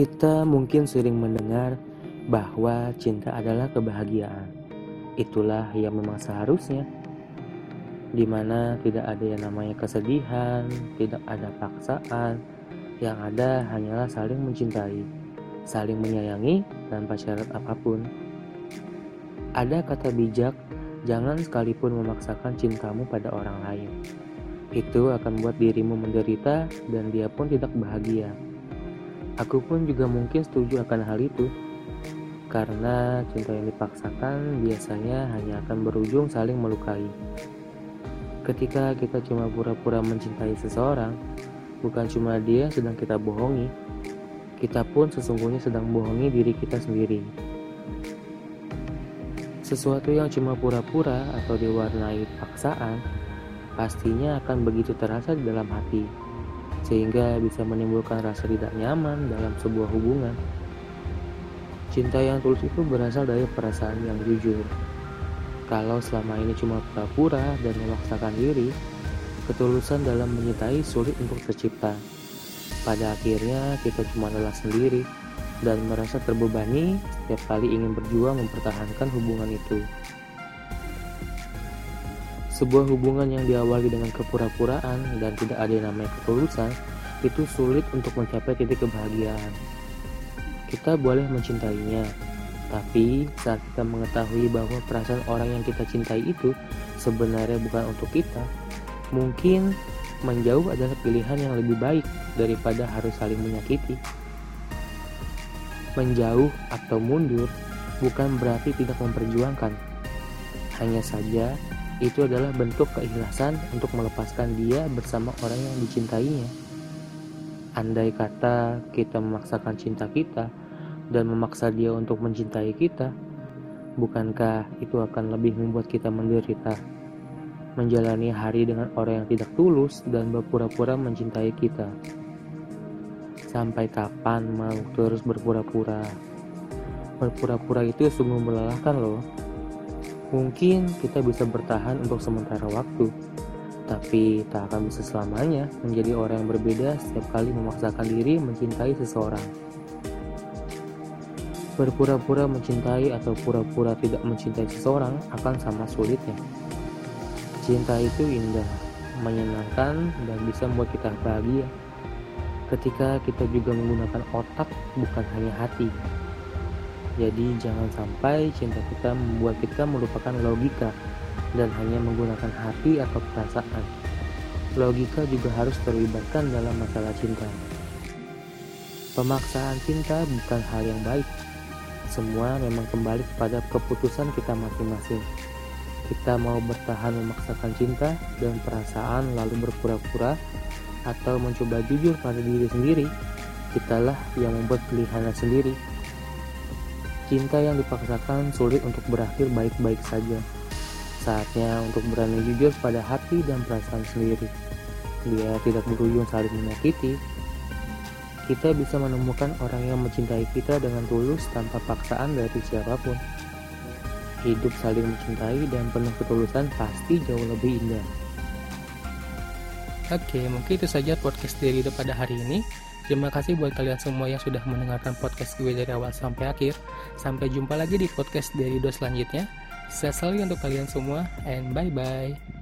Kita mungkin sering mendengar bahwa cinta adalah kebahagiaan. Itulah yang memang seharusnya. Di mana tidak ada yang namanya kesedihan, tidak ada paksaan, yang ada hanyalah saling mencintai, saling menyayangi tanpa syarat apa pun. Ada kata bijak, jangan sekalipun memaksakan cintamu pada orang lain. Itu akan membuat dirimu menderita dan dia pun tidak bahagia. Aku pun juga mungkin setuju akan hal itu. Karena cinta yang dipaksakan biasanya hanya akan berujung saling melukai. Ketika kita cuma pura-pura mencintai seseorang, bukan cuma dia sedang kita bohongi, kita pun sesungguhnya sedang bohongi diri kita sendiri. Sesuatu yang cuma pura-pura atau diwarnai paksaan, pastinya akan begitu terasa di dalam hati, sehingga bisa menimbulkan rasa tidak nyaman dalam sebuah hubungan. Cinta yang tulus itu berasal dari perasaan yang jujur. Kalau selama ini cuma pura-pura dan memaksakan diri, ketulusan dalam menyintai sulit untuk tercipta. Pada akhirnya kita cuma lelah sendiri dan merasa terbebani setiap kali ingin berjuang mempertahankan hubungan itu. Sebuah hubungan yang diawali dengan kepura-puraan dan tidak ada yang namanya ketulusan itu sulit untuk mencapai titik kebahagiaan. Kita boleh mencintainya, tapi saat kita mengetahui bahwa perasaan orang yang kita cintai itu sebenarnya bukan untuk kita, mungkin menjauh adalah pilihan yang lebih baik daripada harus saling menyakiti. Menjauh atau mundur bukan berarti tidak memperjuangkan. Hanya saja itu adalah bentuk keikhlasan untuk melepaskan dia bersama orang yang dicintainya. Andai kata kita memaksakan cinta kita dan memaksa dia untuk mencintai kita, bukankah itu akan lebih membuat kita menderita? Menjalani hari dengan orang yang tidak tulus dan berpura-pura mencintai kita. Sampai kapan mau terus berpura-pura? Berpura-pura itu sungguh melelahkan loh. Mungkin kita bisa bertahan untuk sementara waktu, tapi tak akan bisa selamanya menjadi orang yang berbeda setiap kali memaksakan diri mencintai seseorang. Berpura-pura mencintai atau pura-pura tidak mencintai seseorang akan sama sulitnya. Cinta itu indah, menyenangkan, dan bisa membuat kita bahagia. Ketika kita juga menggunakan otak, bukan hanya hati. Jadi, jangan sampai cinta kita membuat kita melupakan logika dan hanya menggunakan hati atau perasaan. Logika juga harus terlibatkan dalam masalah cinta. Pemaksaan cinta bukan hal yang baik. Semua memang kembali kepada keputusan kita masing-masing. Kita mau bertahan memaksakan cinta dan perasaan lalu berpura-pura atau mencoba jujur pada diri sendiri. Kitalah yang membuat pilihannya sendiri. Cinta yang dipaksakan sulit untuk berakhir baik-baik saja. Saatnya untuk berani jujur pada hati dan perasaan sendiri. Dia tidak berujung saling menyakiti. Kita bisa menemukan orang yang mencintai kita dengan tulus tanpa paksaan dari siapa pun. Hidup saling mencintai dan penuh ketulusan pasti jauh lebih indah. Oke, mungkin itu saja podcast dari pada hari ini. Terima kasih buat kalian semua yang sudah mendengarkan podcast gue dari awal sampai akhir. Sampai jumpa lagi di podcast dari Rido selanjutnya. Sehat selalu untuk kalian semua, and bye-bye.